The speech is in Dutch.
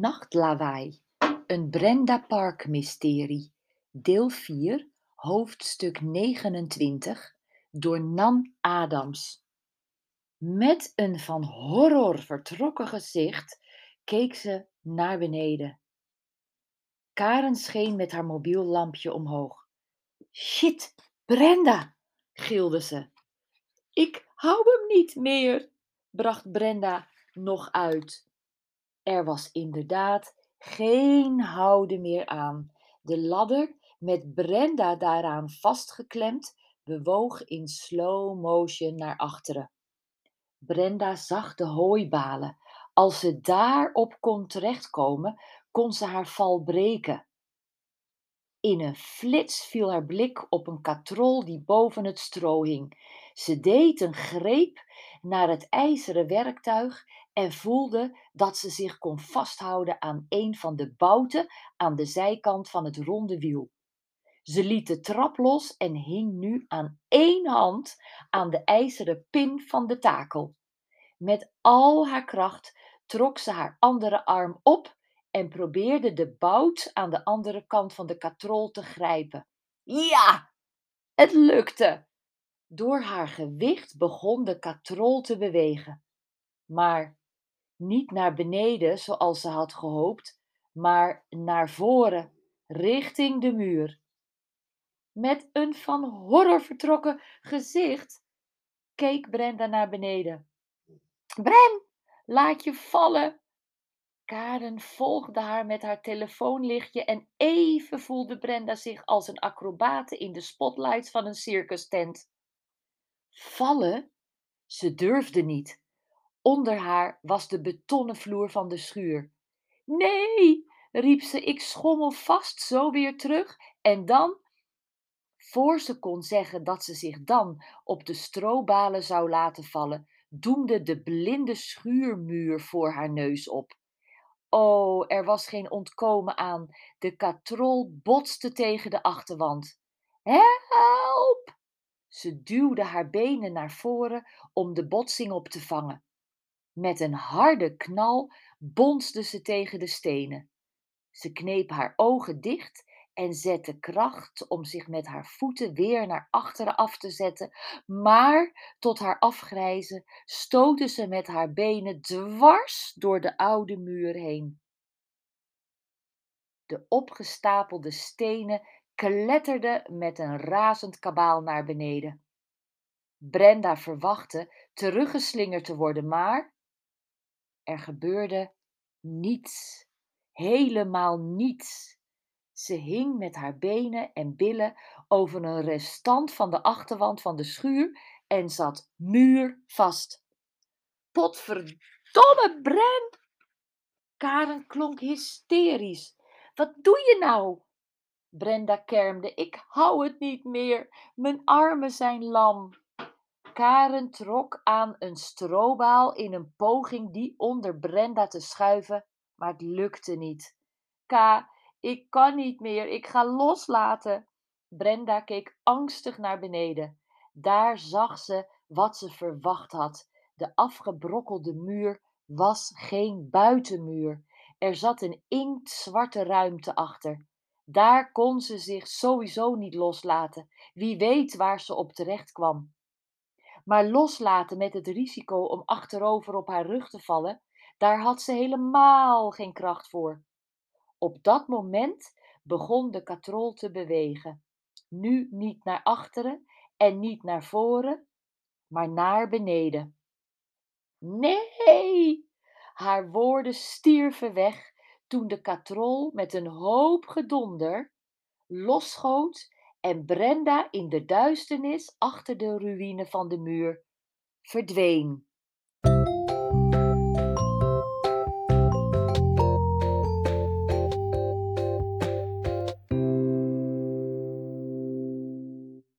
Nachtlawaai, een Brenda Park mysterie, deel 4, hoofdstuk 29, door Nan Adams. Met een van horror vertrokken gezicht keek ze naar beneden. Karen scheen met haar mobiel lampje omhoog. Shit, Brenda, gilde ze. Ik hou hem niet meer, bracht Brenda nog uit. Er was inderdaad geen houden meer aan. De ladder, met Brenda daaraan vastgeklemd, bewoog in slow motion naar achteren. Brenda zag de hooibalen. Als ze daarop kon terechtkomen, kon ze haar val breken. In een flits viel haar blik op een katrol die boven het stro hing. Ze deed een greep naar het ijzeren werktuig en voelde dat ze zich kon vasthouden aan een van de bouten aan de zijkant van het ronde wiel. Ze liet de trap los en hing nu aan één hand aan de ijzeren pin van de takel. Met al haar kracht trok ze haar andere arm op en probeerde de bout aan de andere kant van de katrol te grijpen. Ja, het lukte! Door haar gewicht begon de katrol te bewegen. Maar niet naar beneden zoals ze had gehoopt, maar naar voren, richting de muur. Met een van horror vertrokken gezicht keek Brenda naar beneden. Bren, laat je vallen! Karen volgde haar met haar telefoonlichtje en even voelde Brenda zich als een acrobate in de spotlights van een circustent. Vallen? Ze durfde niet. Onder haar was de betonnen vloer van de schuur. Nee, riep ze, ik schommel vast zo weer terug en dan. Voor ze kon zeggen dat ze zich dan op de strobalen zou laten vallen, doemde de blinde schuurmuur voor haar neus op. Oh, er was geen ontkomen aan. De katrol botste tegen de achterwand. Help! Ze duwde haar benen naar voren om de botsing op te vangen. Met een harde knal bonsde ze tegen de stenen. Ze kneep haar ogen dicht en zette kracht om zich met haar voeten weer naar achteren af te zetten, maar tot haar afgrijzen stootte ze met haar benen dwars door de oude muur heen. De opgestapelde stenen kletterden met een razend kabaal naar beneden. Brenda verwachtte teruggeslingerd te worden, maar er gebeurde niets, helemaal niets. Ze hing met haar benen en billen over een restant van de achterwand van de schuur en zat muurvast. Potverdomme, Bren! Karen klonk hysterisch. Wat doe je nou? Brenda kermde. Ik hou het niet meer. Mijn armen zijn lam. Karen trok aan een strobaal in een poging die onder Brenda te schuiven, maar het lukte niet. Ka, ik kan niet meer, ik ga loslaten. Brenda keek angstig naar beneden. Daar zag ze wat ze verwacht had. De afgebrokkelde muur was geen buitenmuur. Er zat een inktzwarte ruimte achter. Daar kon ze zich sowieso niet loslaten. Wie weet waar ze op terecht kwam. Maar loslaten met het risico om achterover op haar rug te vallen, daar had ze helemaal geen kracht voor. Op dat moment begon de katrol te bewegen. Nu niet naar achteren en niet naar voren, maar naar beneden. Nee! Haar woorden stierven weg toen de katrol met een hoop gedonder losschoot en Brenda in de duisternis achter de ruïne van de muur verdween.